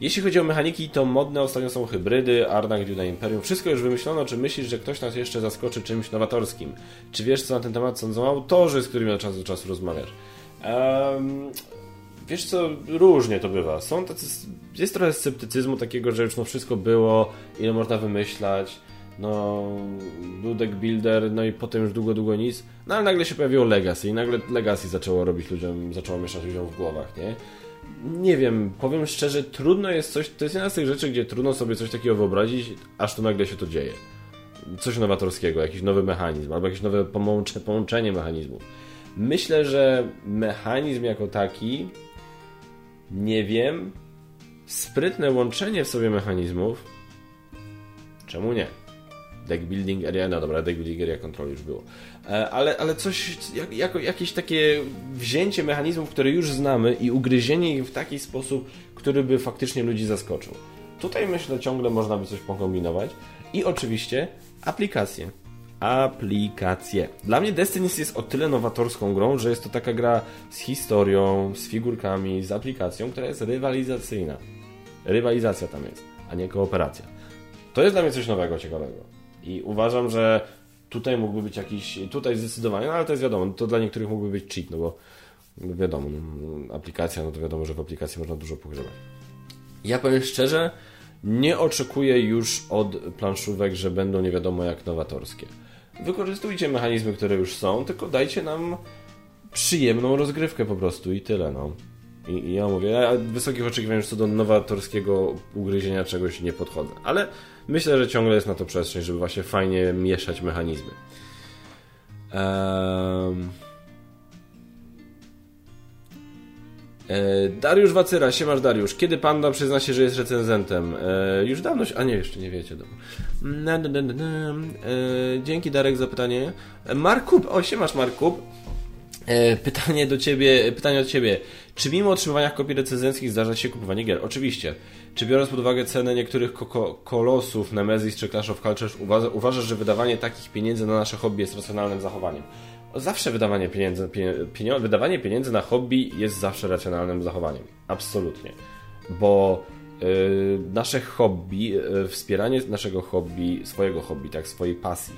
Jeśli chodzi o mechaniki, to modne ostatnio są hybrydy, Arnak, Duna Imperium. Wszystko już wymyślono. Czy myślisz, że ktoś nas jeszcze zaskoczy czymś nowatorskim? Czy wiesz, co na ten temat sądzą autorzy, z którymi od czasu do czasu rozmawiasz? Um, Wiesz co, różnie to bywa. Są tacy, jest trochę sceptycyzmu takiego, że już no wszystko było, ile można wymyślać. no był deck builder, no i potem już długo, długo nic, no ale nagle się pojawiło Legacy i nagle Legacy zaczęło robić ludziom, zaczęło mieszać ludziom w głowach, nie? Nie wiem, powiem szczerze, trudno jest coś, to jest jedna z tych rzeczy, gdzie trudno sobie coś takiego wyobrazić, aż to nagle się to dzieje. Coś nowatorskiego, jakiś nowy mechanizm, albo jakieś nowe połącze, połączenie mechanizmów. Myślę, że mechanizm jako taki, nie wiem, sprytne łączenie w sobie mechanizmów, czemu nie? Deck building area, no dobra, deck building area control już było. E, ale, ale coś, jak, jako, jakieś takie wzięcie mechanizmów, które już znamy i ugryzienie ich w taki sposób, który by faktycznie ludzi zaskoczył. Tutaj myślę, ciągle można by coś pokombinować. I oczywiście aplikacje. Aplikacje. Dla mnie Destiny jest o tyle nowatorską grą, że jest to taka gra z historią, z figurkami, z aplikacją, która jest rywalizacyjna. Rywalizacja tam jest, a nie kooperacja. To jest dla mnie coś nowego, ciekawego. I uważam, że tutaj mógłby być jakiś, tutaj zdecydowanie, no ale to jest wiadomo, to dla niektórych mógłby być cheat, no bo wiadomo, no, aplikacja, no to wiadomo, że w aplikacji można dużo pogrzebać. Ja powiem szczerze, nie oczekuję już od planszówek, że będą nie wiadomo jak nowatorskie. Wykorzystujcie mechanizmy, które już są, tylko dajcie nam przyjemną rozgrywkę po prostu i tyle, no. I, i ja mówię, ja wysokich oczekiwań co do nowatorskiego ugryzienia czegoś nie podchodzę, ale myślę, że ciągle jest na to przestrzeń, żeby właśnie fajnie mieszać mechanizmy. Um... Dariusz Wacyra, siemasz Dariusz. Kiedy Panda przyzna się, że jest recenzentem? E, już dawno. A nie, jeszcze nie wiecie. Na, na, na, na. E, dzięki Darek za pytanie. Mark Kup, o siemasz Mark Kup. E, pytanie do ciebie, pytanie od ciebie. Czy mimo otrzymywania kopii recenzenckich zdarza się kupowanie gier? Oczywiście. Czy biorąc pod uwagę cenę niektórych kolosów Nemesis czy Clash of Cultures, uważasz, że wydawanie takich pieniędzy na nasze hobby jest racjonalnym zachowaniem? Zawsze wydawanie pieniędzy, wydawanie pieniędzy na hobby jest zawsze racjonalnym zachowaniem. Absolutnie. Bo yy, nasze hobby, yy, wspieranie naszego hobby, swojego hobby, tak, swojej pasji,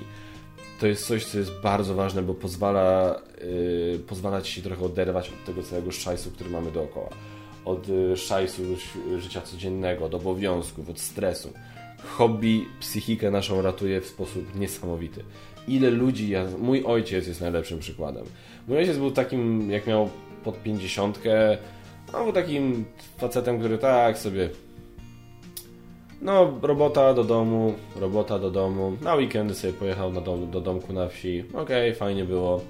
to jest coś, co jest bardzo ważne, bo pozwala, yy, pozwala ci się trochę oderwać od tego całego szajsu, który mamy dookoła. Od yy, szajsu życia codziennego, od obowiązków, od stresu. Hobby psychikę naszą ratuje w sposób niesamowity. Ile ludzi, ja, mój ojciec jest najlepszym przykładem. Mój ojciec był takim, jak miał pod pięćdziesiątkę, on był takim facetem, który tak sobie no, robota do domu, robota do domu. Na weekendy sobie pojechał na dom, do domku na wsi. Okej, okay, fajnie było.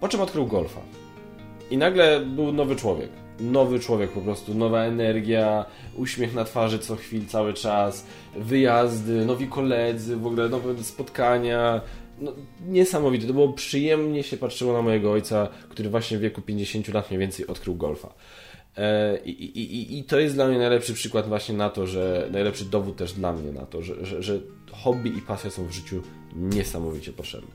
Po czym odkrył golfa. I nagle był nowy człowiek. Nowy człowiek po prostu, nowa energia, uśmiech na twarzy co chwil, cały czas, wyjazdy, nowi koledzy, w ogóle nowe spotkania. No, niesamowite. To było przyjemnie się patrzyło na mojego ojca, który właśnie w wieku 50 lat mniej więcej odkrył golfa. E, I, i, I, to jest dla mnie najlepszy przykład właśnie na to, że najlepszy dowód też dla mnie na to, że, że, że hobby i pasja są w życiu niesamowicie potrzebne.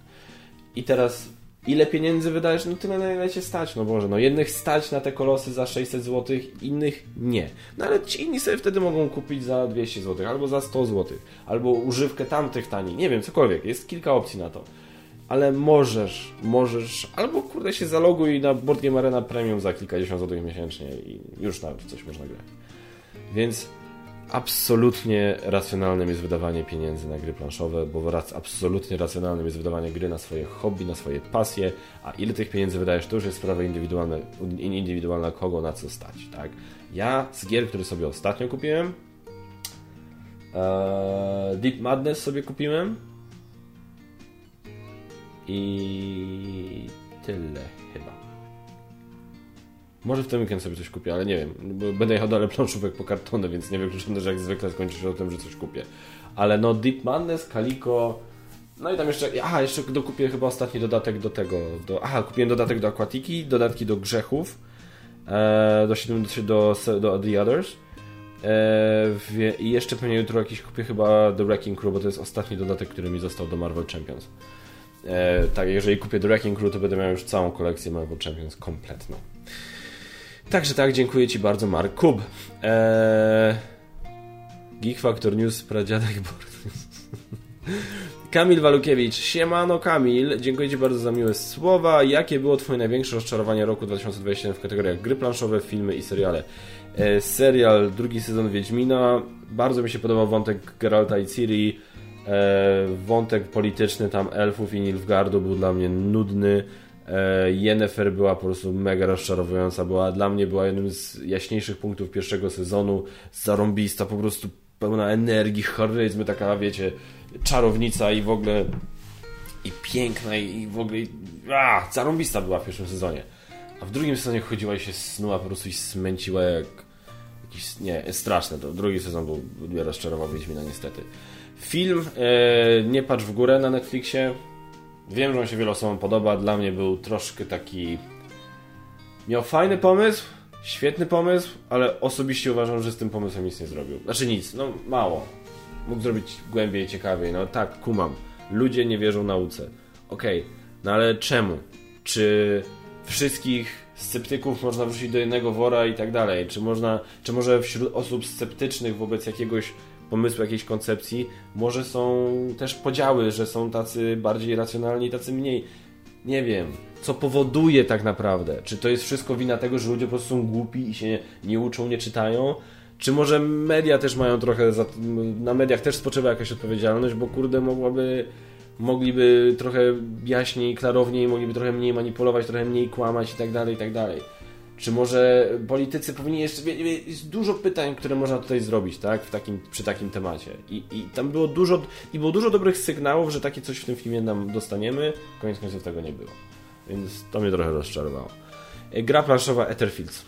I teraz ile pieniędzy wydajesz? No tyle na ile cię stać, no Boże, no jednych stać na te kolosy za 600 zł, innych nie. No ale ci inni sobie wtedy mogą kupić za 200 zł, albo za 100 zł, albo używkę tamtych taniej, nie wiem, cokolwiek, jest kilka opcji na to ale możesz, możesz, albo kurde się zaloguj na Board Game Arena Premium za kilkadziesiąt złotych miesięcznie i już nawet coś można grać. Więc absolutnie racjonalnym jest wydawanie pieniędzy na gry planszowe, bo absolutnie racjonalnym jest wydawanie gry na swoje hobby, na swoje pasje, a ile tych pieniędzy wydajesz, to już jest sprawa indywidualna, indywidualna kogo na co stać, tak? Ja z gier, które sobie ostatnio kupiłem, ee, Deep Madness sobie kupiłem, i tyle chyba. Może w ten weekend sobie coś kupię, ale nie wiem. Będę jechał dalej planszówek po kartony, więc nie wykluczone, że jak zwykle skończy się o tym, że coś kupię. Ale no Deep Madness, Kaliko... No i tam jeszcze... Aha, jeszcze dokupię chyba ostatni dodatek do tego. Do, aha, kupiłem dodatek do Aquatiki, dodatki do Grzechów, e, do, do, do, do The Others. E, I jeszcze pewnie jutro jakiś kupię chyba The Wrecking Crew, bo to jest ostatni dodatek, który mi został do Marvel Champions. E, tak, jeżeli kupię The Wrecking Crew, to będę miał już całą kolekcję Marvel Champions kompletną. Także tak, dziękuję Ci bardzo, Mark Kub. Eee... Geek Factor News, pradziadek Board [LAUGHS] Kamil Walukiewicz, siemano Kamil, dziękuję Ci bardzo za miłe słowa. Jakie było Twoje największe rozczarowanie roku 2021 w kategoriach gry planszowe, filmy i seriale? E, serial, drugi sezon Wiedźmina, bardzo mi się podobał wątek Geralta i Ciri, E, wątek polityczny tam elfów i Nilfgaardu był dla mnie nudny. E, Yennefer była po prostu mega rozczarowująca. Była, dla mnie była jednym z jaśniejszych punktów pierwszego sezonu. Zarąbista, po prostu pełna energii, charyzmy, taka wiecie, czarownica i w ogóle i piękna i w ogóle a, zarąbista była w pierwszym sezonie. A w drugim sezonie chodziła i się snuła po prostu i smęciła jak jakiś, nie, straszne to. Drugi sezon był, rozczarował Wiedźmina niestety. Film e, Nie patrz w górę na Netflixie. Wiem, że on się wielu osobom podoba. Dla mnie był troszkę taki... Miał fajny pomysł, świetny pomysł, ale osobiście uważam, że z tym pomysłem nic nie zrobił. Znaczy nic, no mało. Mógł zrobić głębiej, ciekawiej. No tak, kumam. Ludzie nie wierzą nauce. Okej, okay. no ale czemu? Czy wszystkich sceptyków można wrzucić do jednego wora i tak dalej? Czy można, czy może wśród osób sceptycznych wobec jakiegoś pomysłu, jakiejś koncepcji, może są też podziały, że są tacy bardziej racjonalni, tacy mniej. Nie wiem, co powoduje tak naprawdę. Czy to jest wszystko wina tego, że ludzie po prostu są głupi i się nie uczą, nie czytają? Czy może media też mają trochę, za, na mediach też spoczywa jakaś odpowiedzialność, bo kurde mogłaby, mogliby trochę jaśniej, klarowniej, mogliby trochę mniej manipulować, trochę mniej kłamać i tak dalej, i tak dalej. Czy może politycy powinni jeszcze. Jest dużo pytań, które można tutaj zrobić, tak? W takim, przy takim temacie. I, I tam było dużo. I było dużo dobrych sygnałów, że takie coś w tym filmie nam dostaniemy. Koniec końców tego nie było. Więc to mnie trochę rozczarowało. E, gra planszowa Etherfields.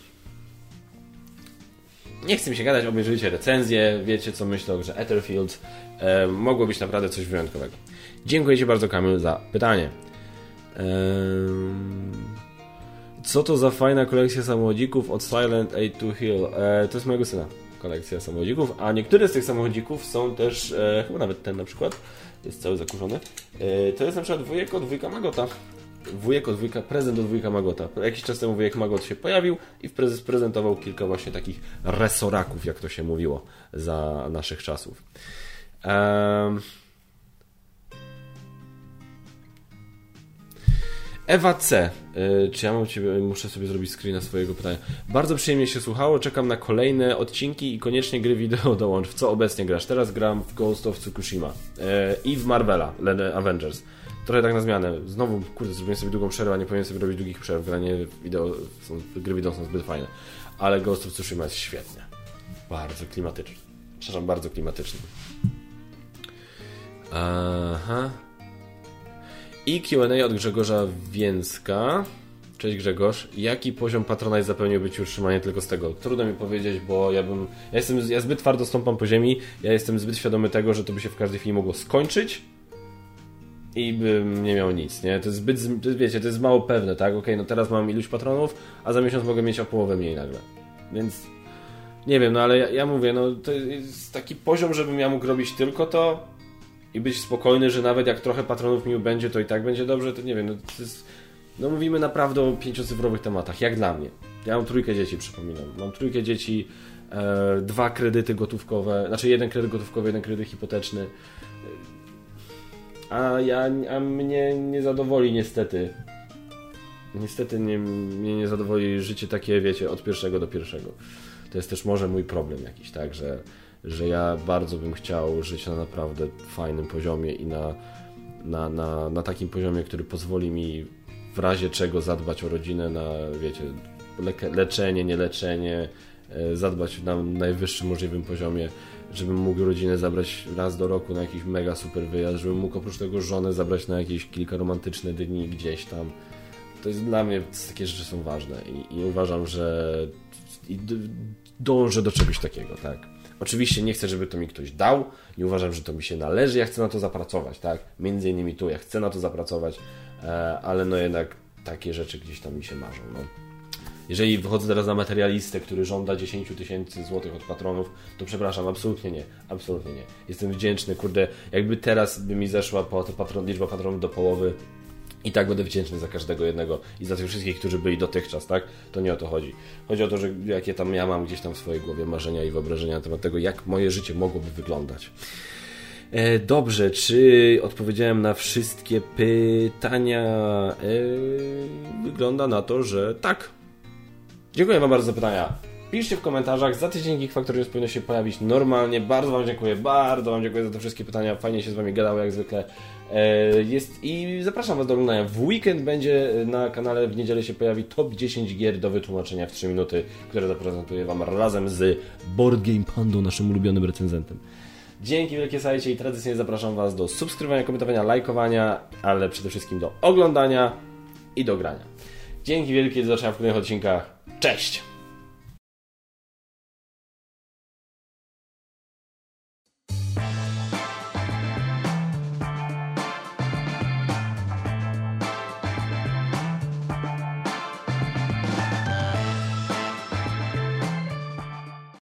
Nie chcę mi się gadać, obejrzyjcie recenzję, wiecie co myślę o grze Etherfields. E, mogło być naprawdę coś wyjątkowego. Dziękuję Ci bardzo, Kamil, za pytanie. Co to za fajna kolekcja samochodzików od Silent A to Hill? E, to jest mojego syna kolekcja samochodzików, a niektóre z tych samochodzików są też, e, chyba nawet ten na przykład, jest cały zakurzony. E, to jest na przykład wujek od wujka Magota. Wujek od wujka, prezent od wujka Magota. Jakiś czas temu wujek Magot się pojawił i prezes prezentował kilka właśnie takich resoraków, jak to się mówiło za naszych czasów. Ehm... Ewa C. Y, czy ja mam ciebie, muszę sobie zrobić screena swojego pytania. Bardzo przyjemnie się słuchało, czekam na kolejne odcinki i koniecznie gry wideo [LAUGHS] dołącz. W co obecnie grasz? Teraz gram w Ghost of Tsukushima y, i w Marvela, Avengers. Trochę tak na zmianę. Znowu, kurde, zrobiłem sobie długą przerwę, nie powinienem sobie robić długich przerw. Granie wideo, są, gry wideo są zbyt fajne. Ale Ghost of Tsushima jest świetnie. Bardzo klimatyczny. Przepraszam, bardzo klimatyczny. Aha. I Q&A od Grzegorza Więcka. Cześć Grzegorz. Jaki poziom Patronite zapełniłby Ci utrzymanie tylko z tego? Trudno mi powiedzieć, bo ja bym... Ja, jestem, ja zbyt twardo stąpam po ziemi, ja jestem zbyt świadomy tego, że to by się w każdej chwili mogło skończyć i bym nie miał nic, nie? To jest zbyt, to wiecie, to jest mało pewne, tak? Okay, no teraz mam iluś patronów, a za miesiąc mogę mieć o połowę mniej nagle. Więc nie wiem, no ale ja, ja mówię, no to jest taki poziom, żebym ja mógł robić tylko to, i być spokojny, że nawet jak trochę patronów mi będzie, to i tak będzie dobrze, to nie wiem, no, jest, no mówimy naprawdę o pięciocyfrowych tematach, jak dla mnie. Ja mam trójkę dzieci, przypominam. Mam trójkę dzieci, e, dwa kredyty gotówkowe, znaczy jeden kredyt gotówkowy, jeden kredyt hipoteczny. A ja, a mnie nie zadowoli niestety. Niestety nie, mnie nie zadowoli życie takie, wiecie, od pierwszego do pierwszego. To jest też może mój problem jakiś, tak, że że ja bardzo bym chciał żyć na naprawdę fajnym poziomie i na, na, na, na takim poziomie, który pozwoli mi w razie czego zadbać o rodzinę na, wiecie, le leczenie, nie leczenie, e, zadbać na najwyższym możliwym poziomie, żebym mógł rodzinę zabrać raz do roku na jakiś mega super wyjazd, żebym mógł oprócz tego żonę zabrać na jakieś kilka romantycznych dni gdzieś tam. To jest dla mnie, takie rzeczy są ważne i, i uważam, że i dążę do czegoś takiego, tak. Oczywiście nie chcę, żeby to mi ktoś dał, nie uważam, że to mi się należy, ja chcę na to zapracować, tak? Między innymi tu, ja chcę na to zapracować, e, ale no jednak takie rzeczy gdzieś tam mi się marzą, no. Jeżeli wychodzę teraz na materialistę, który żąda 10 tysięcy złotych od patronów, to przepraszam, absolutnie nie. Absolutnie nie. Jestem wdzięczny, kurde, jakby teraz by mi zeszła patron, liczba patronów do połowy, i tak będę wdzięczny za każdego jednego i za tych wszystkich, którzy byli dotychczas, tak? To nie o to chodzi. Chodzi o to, że jakie tam ja mam gdzieś tam w swojej głowie marzenia i wyobrażenia na temat tego, jak moje życie mogłoby wyglądać. E, dobrze, czy odpowiedziałem na wszystkie pytania? E, wygląda na to, że tak. Dziękuję Wam bardzo za pytania. Piszcie w komentarzach. Za tydzień Geek Factory News powinno się pojawić normalnie. Bardzo Wam dziękuję, bardzo Wam dziękuję za te wszystkie pytania. Fajnie się z Wami gadało jak zwykle. E, jest i zapraszam Was do oglądania. W weekend będzie na kanale, w niedzielę się pojawi top 10 gier do wytłumaczenia w 3 minuty, które zaprezentuję Wam razem z Board Game Pandą, naszym ulubionym recenzentem. Dzięki wielkie sajcie i tradycyjnie zapraszam Was do subskrybowania, komentowania, lajkowania, ale przede wszystkim do oglądania i do grania. Dzięki wielkie, do zobaczenia w kolejnych odcinkach. Cześć!